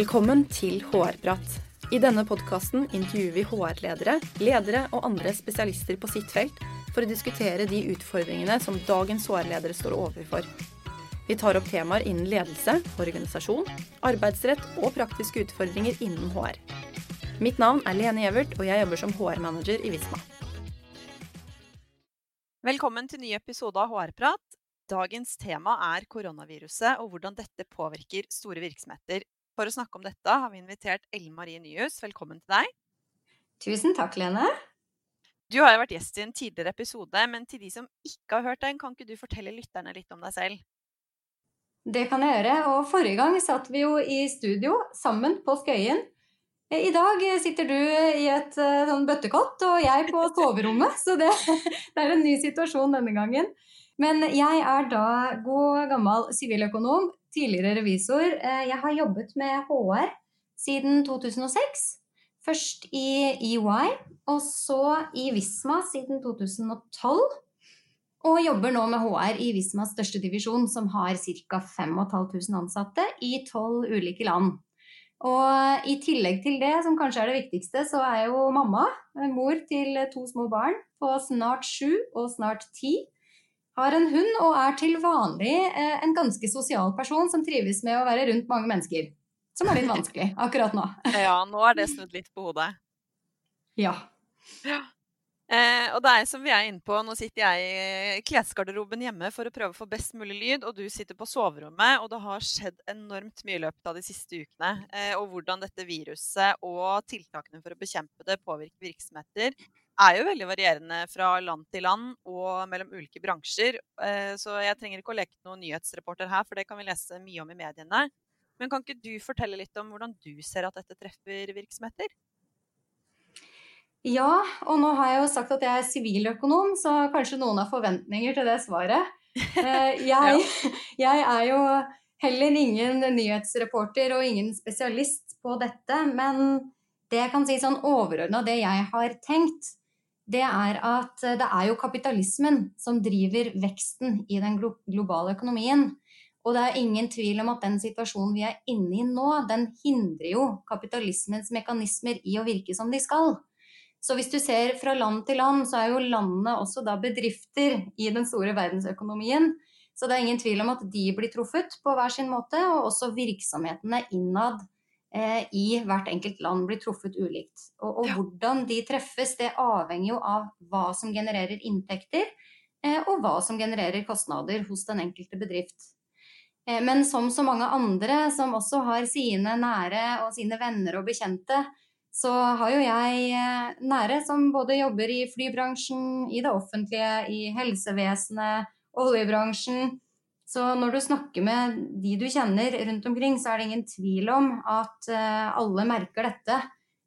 Velkommen til HR-prat. I denne podkasten intervjuer vi HR-ledere, ledere og andre spesialister på sitt felt for å diskutere de utfordringene som dagens HR-ledere står overfor. Vi tar opp temaer innen ledelse, organisasjon, arbeidsrett og praktiske utfordringer innen HR. Mitt navn er Lene Gjevert, og jeg jobber som HR-manager i Visma. Velkommen til ny episode av HR-prat. Dagens tema er koronaviruset og hvordan dette påvirker store virksomheter. For å snakke om dette har vi invitert Ellen Marie Nyhus. Velkommen til deg. Tusen takk, Lene. Du har jo vært gjest i en tidligere episode, men til de som ikke har hørt den, kan ikke du fortelle lytterne litt om deg selv? Det kan jeg gjøre. Og forrige gang satt vi jo i studio sammen på Skøyen. I dag sitter du i et eh, sånn bøttekott og jeg på soverommet, så det, det er en ny situasjon denne gangen. Men jeg er da god gammel siviløkonom, tidligere revisor. Eh, jeg har jobbet med HR siden 2006. Først i EY, og så i Visma siden 2012. Og jobber nå med HR i Vismas største divisjon, som har ca. 5500 ansatte i tolv ulike land. Og i tillegg til det, som kanskje er det viktigste, så er jo mamma. Mor til to små barn på snart sju og snart ti. Har en hund og er til vanlig eh, en ganske sosial person som trives med å være rundt mange mennesker. Som er litt vanskelig akkurat nå. Ja, nå er det snudd litt på hodet. Ja. ja. Eh, og det er som vi er inne på, nå sitter jeg i klesgarderoben hjemme for å prøve å få best mulig lyd, og du sitter på soverommet, og det har skjedd enormt mye i løpet av de siste ukene. Eh, og hvordan dette viruset og tiltakene for å bekjempe det påvirker virksomheter, er jo veldig varierende fra land til land og mellom ulike bransjer. Eh, så jeg trenger ikke å leke noen nyhetsreporter her, for det kan vi lese mye om i mediene. Men kan ikke du fortelle litt om hvordan du ser at dette treffer virksomheter? Ja, og nå har jeg jo sagt at jeg er siviløkonom, så kanskje noen har forventninger til det svaret. Eh, jeg, jeg, er jo heller ingen nyhetsreporter og ingen spesialist på dette, men det jeg kan si sånn overordna det jeg har tenkt, det er at det er jo kapitalismen som driver veksten i den globale økonomien. Og det er ingen tvil om at den situasjonen vi er inne i nå, den hindrer jo kapitalismens mekanismer i å virke som de skal. Så hvis du ser fra land til land, så er jo landene også da bedrifter i den store verdensøkonomien. Så det er ingen tvil om at de blir truffet på hver sin måte, og også virksomhetene innad eh, i hvert enkelt land blir truffet ulikt. Og, og ja. hvordan de treffes, det avhenger jo av hva som genererer inntekter, eh, og hva som genererer kostnader hos den enkelte bedrift. Eh, men som så mange andre som også har sine nære og sine venner og bekjente så har jo jeg eh, nære som både jobber i flybransjen, i det offentlige, i helsevesenet, oljebransjen. Så når du snakker med de du kjenner rundt omkring, så er det ingen tvil om at eh, alle merker dette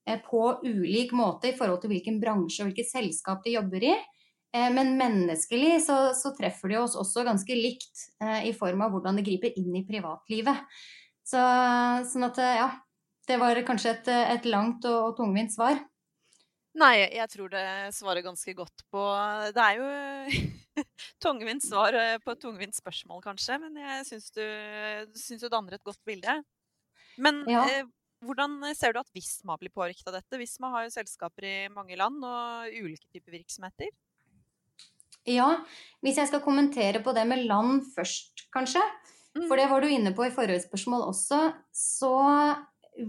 eh, på ulik måte i forhold til hvilken bransje og hvilket selskap de jobber i. Men menneskelig så, så treffer de oss også ganske likt i form av hvordan det griper inn i privatlivet. Så, sånn at ja, det var kanskje et, et langt og, og tungvint svar? Nei, jeg tror det svarer ganske godt på Det er jo tungvint svar eh, på et tungvint spørsmål, kanskje, men jeg syns du, syns du danner et godt bilde. Men ja. eh, hvordan ser du at Visma blir påvirket av dette? Visma har jo selskaper i mange land og ulike typer virksomheter. Ja, hvis jeg skal kommentere på det med land først, kanskje. For det mm. var du inne på i forrige spørsmål også. Så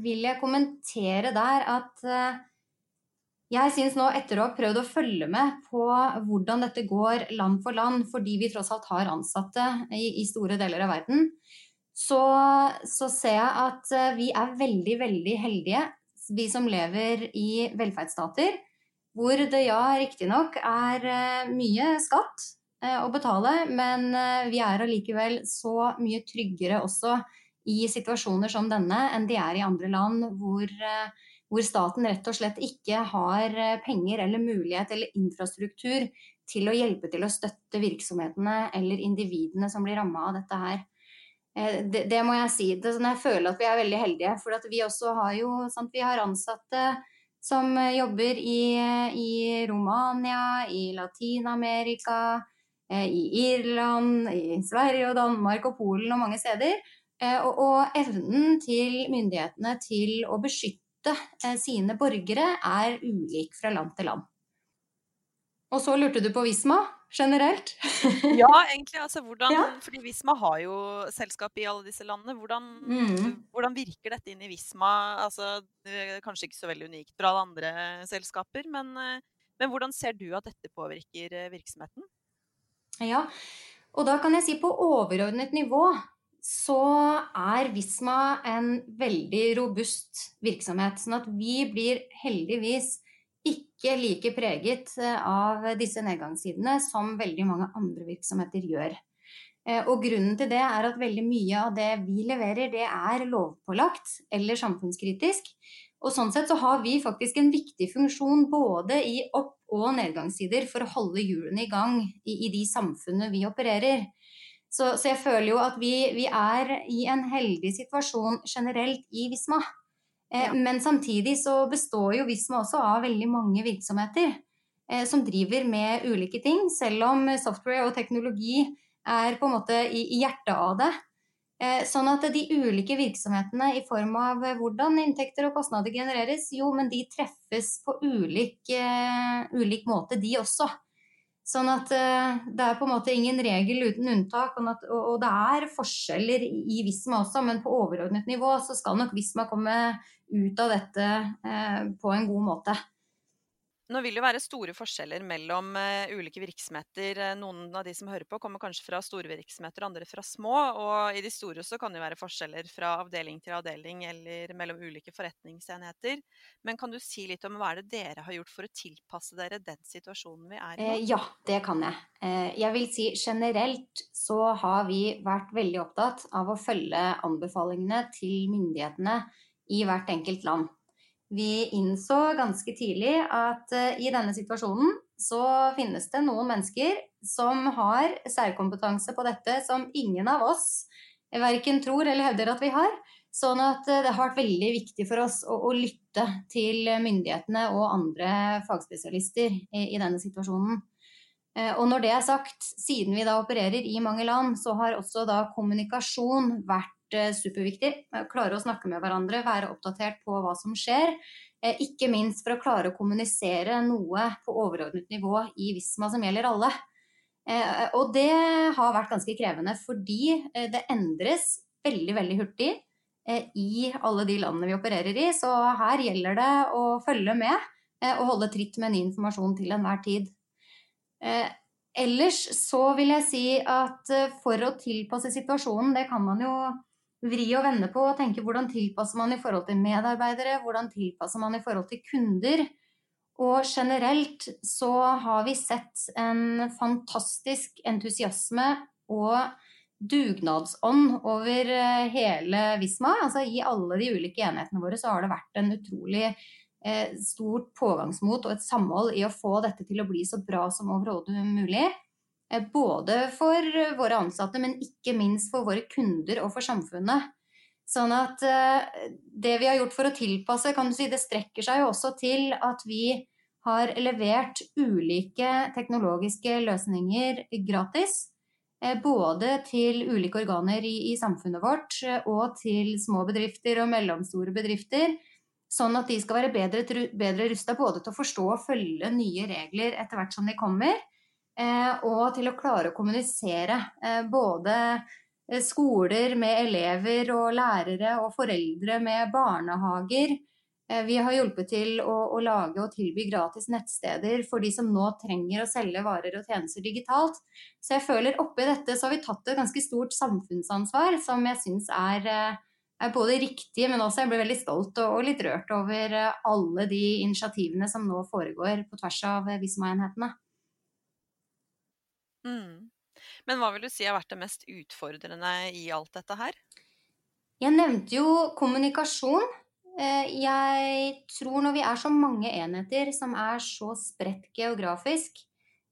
vil jeg kommentere der at eh, jeg syns nå, etter å ha prøvd å følge med på hvordan dette går land for land, fordi vi tross alt har ansatte i, i store deler av verden, så, så, ser jeg at eh, vi er veldig, veldig heldige, vi som lever i velferdsstater, hvor det ja, riktignok er eh, mye skatt å betale, men vi er allikevel så mye tryggere også i situasjoner som denne enn de er i andre land hvor, eh, hvor, staten rett og slett ikke har eh, penger eller mulighet eller infrastruktur til å hjelpe til å støtte virksomhetene eller individene som blir ramma av dette her. Eh, det, det, må jeg si. Det, sånn jeg føler at vi er veldig heldige. For vi også har jo sant, vi har ansatte som jobber i, i Romania, i Latin-Amerika, i Irland, i Sverige og Danmark og Polen og mange steder Og, og evnen til myndighetene til å beskytte sine borgere er ulik fra land til land. Og så lurte du på Visma generelt? ja, egentlig. Altså, hvordan, ja. Fordi Visma har jo selskap i alle disse landene. Hvordan, mm. hvordan virker dette inn i Visma? Altså, kanskje ikke så veldig unikt for alle andre selskaper, men, eh, men hvordan ser du at dette påvirker eh, virksomheten? Ja, og da kan jeg si på overordnet nivå så er Visma en veldig robust virksomhet. Sånn at vi blir heldigvis ikke like preget eh, av disse nedgangssidene som veldig mange andre virksomheter gjør. Eh, og grunnen til det er at veldig mye av det vi leverer, det er lovpålagt eller samfunnskritisk. Og sånn sett så har vi faktisk en viktig funksjon både i opp- og nedgangssider for å holde hjulene i gang i, i de samfunnene vi opererer. Så, så, jeg føler jo at vi, vi er i en heldig situasjon generelt i Visma. Eh, ja. Men samtidig så består jo Visma også av veldig mange virksomheter eh, som driver med ulike ting, selv om software og teknologi er på en måte i, hjertet av det. Eh, sånn at de ulike virksomhetene i form av hvordan inntekter og kostnader genereres, jo, men de treffes på ulik, ulik måte, de også. Sånn at uh, det er på en måte ingen regel uten unntak. Og, det er forskjeller i Visma også, men på overordnet nivå så skal nok Visma komme ut av dette uh, på en god måte. Nå vil det være store forskjeller mellom uh, ulike virksomheter. Eh, noen av de som hører på, kommer kanskje fra store virksomheter, andre fra små. Og i de store så kan det være forskjeller fra avdeling til avdeling eller mellom ulike forretningsenheter. Men kan du si litt om hva er det dere har gjort for å tilpasse dere den situasjonen vi er i nå? Eh, ja, det kan jeg. Eh, jeg vil si generelt så har vi vært veldig opptatt av å følge anbefalingene til myndighetene i hvert enkelt land. Vi innså ganske tidlig at uh, i denne situasjonen så finnes det noen mennesker som har særkompetanse på dette som ingen av oss verken tror eller hevder at vi har. Sånn at uh, det har vært veldig viktig for oss å, å lytte til myndighetene og andre fagspesialister i, i denne situasjonen. Og når det er sagt, siden vi da opererer i mange land, så har også da kommunikasjon vært Eh, superviktig. Klare å snakke med hverandre, være oppdatert på hva som skjer. Eh, ikke minst for å klare å kommunisere noe på overordnet nivå i Visma som gjelder alle. Eh, og det har vært ganske krevende fordi det endres veldig, veldig hurtig i alle de landene vi opererer i. Så her gjelder det å følge med og holde tritt med ny informasjon til enhver tid. Ellers så vil jeg si at for å tilpasse situasjonen, det kan man jo vri og vende på og tenke hvordan tilpasser man i forhold til medarbeidere, hvordan tilpasser man i forhold til kunder. Og generelt så har vi sett en fantastisk entusiasme og dugnadsånd over eh, hele Visma. Altså i alle de ulike enhetene våre så har det vært en utrolig eh, stort pågangsmot og et samhold i å få dette til å bli så bra som overhodet mulig. Eh, både for våre ansatte, men ikke minst for våre kunder og for samfunnet. Sånn at eh, det vi har gjort for å tilpasse, kan du si, det strekker seg jo også til at vi har levert ulike teknologiske løsninger gratis. Eh, både til ulike organer i, i samfunnet vårt og til små bedrifter og mellomstore bedrifter. Sånn at de skal være bedre, bedre rusta både til å forstå og følge nye regler etter hvert som de kommer, Eh, og til å klare å kommunisere eh, både eh, skoler med elever og lærere og foreldre med barnehager. Vi har hjulpet til å, å, lage og tilby gratis nettsteder for de som nå trenger å selge varer og tjenester digitalt. Så jeg føler oppi dette så har vi tatt et ganske stort samfunnsansvar som jeg syns er, er, både riktig, men også jeg blir veldig stolt og, og litt rørt over alle de initiativene som nå foregår på tvers av Visma-enhetene. Mm. Men hva vil du si har vært det mest utfordrende i alt dette her? Jeg nevnte jo kommunikasjon. Eh, jeg tror når vi er så mange enheter som er så spredt geografisk,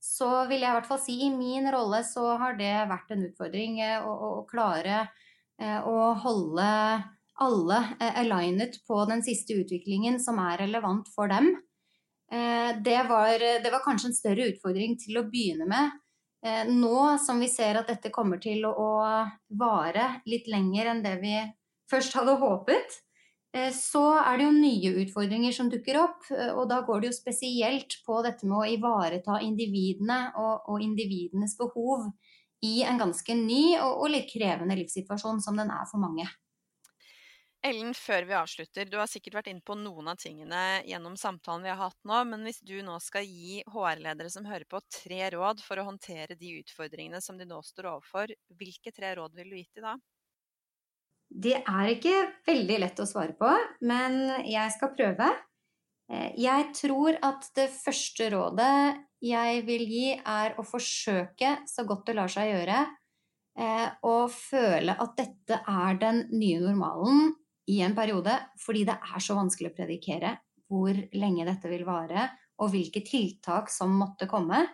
så vil jeg i hvert fall si i min rolle så har det vært en utfordring å, å, å klare eh, å holde alle alignet på den siste utviklingen som er relevant for dem. Det var, det var kanskje en større utfordring til å begynne med. Eh, nå som vi ser at dette kommer til å vare litt lenger enn det vi først hadde håpet, eh, så er det jo nye utfordringer som dukker opp. Eh, og da går det jo spesielt på dette med å ivareta individene og, og individenes behov i en ganske ny og, og litt krevende livssituasjon som den er for mange. Ellen, før vi avslutter, du har sikkert vært inne på noen av tingene gjennom samtalen vi har hatt nå, men hvis du nå skal gi HR-ledere som hører på, tre råd for å håndtere de utfordringene som de nå står overfor, hvilke tre råd vil du gi til da? Det er ikke veldig lett å svare på, men jeg skal prøve. Eh, jeg tror at det første rådet jeg vil gi, er å forsøke så godt det lar seg gjøre, og å føle at dette er den nye normalen, i en periode fordi det er så vanskelig å predikere hvor lenge dette vil vare, og hvilke tiltak som måtte komme.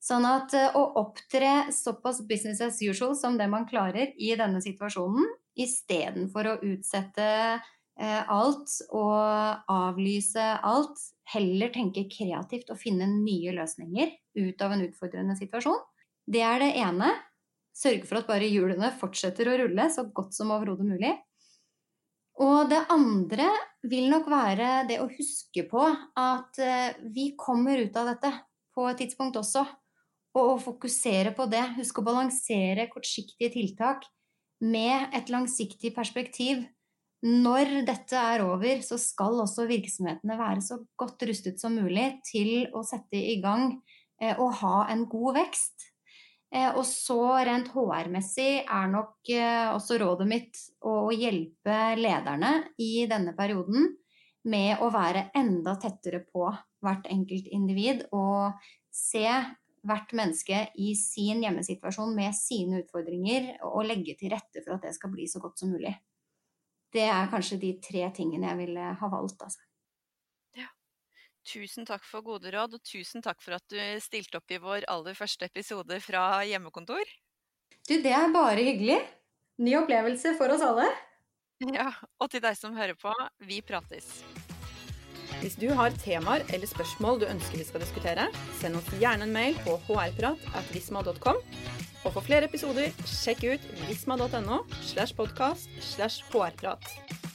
Sånn at eh, å opptre såpass business as usual som det man klarer i denne situasjonen, istedenfor å utsette eh, alt og avlyse alt, heller tenke kreativt og finne nye løsninger ut av en utfordrende situasjon. Det er det ene. Sørge for at bare hjulene fortsetter å rulle så godt som overhodet mulig. Og det andre vil nok være det å huske på at eh, vi kommer ut av dette på et tidspunkt også. Og å fokusere på det. Husk å balansere kortsiktige tiltak med et langsiktig perspektiv. Når dette er over, så skal også virksomhetene være så godt rustet som mulig til å sette i gang eh, og ha en god vekst. Eh, og så rent HR-messig er nok eh, også rådet mitt å hjelpe lederne i denne perioden med å være enda tettere på hvert enkelt individ og se hvert menneske i sin hjemmesituasjon med sine utfordringer og legge til rette for at det skal bli så godt som mulig. Det er kanskje de tre tingene jeg ville ha valgt, altså. Tusen takk for gode råd, og tusen takk for at du stilte opp i vår aller første episode fra hjemmekontor. Du, det er bare hyggelig. Ny opplevelse for oss alle. Ja, og til deg som hører på, vi prates. Hvis du har temaer eller spørsmål du ønsker vi skal diskutere, send oss gjerne en mail på hrprat.visma.com. Og for flere episoder, sjekk ut visma.no slash podkast slash hrprat.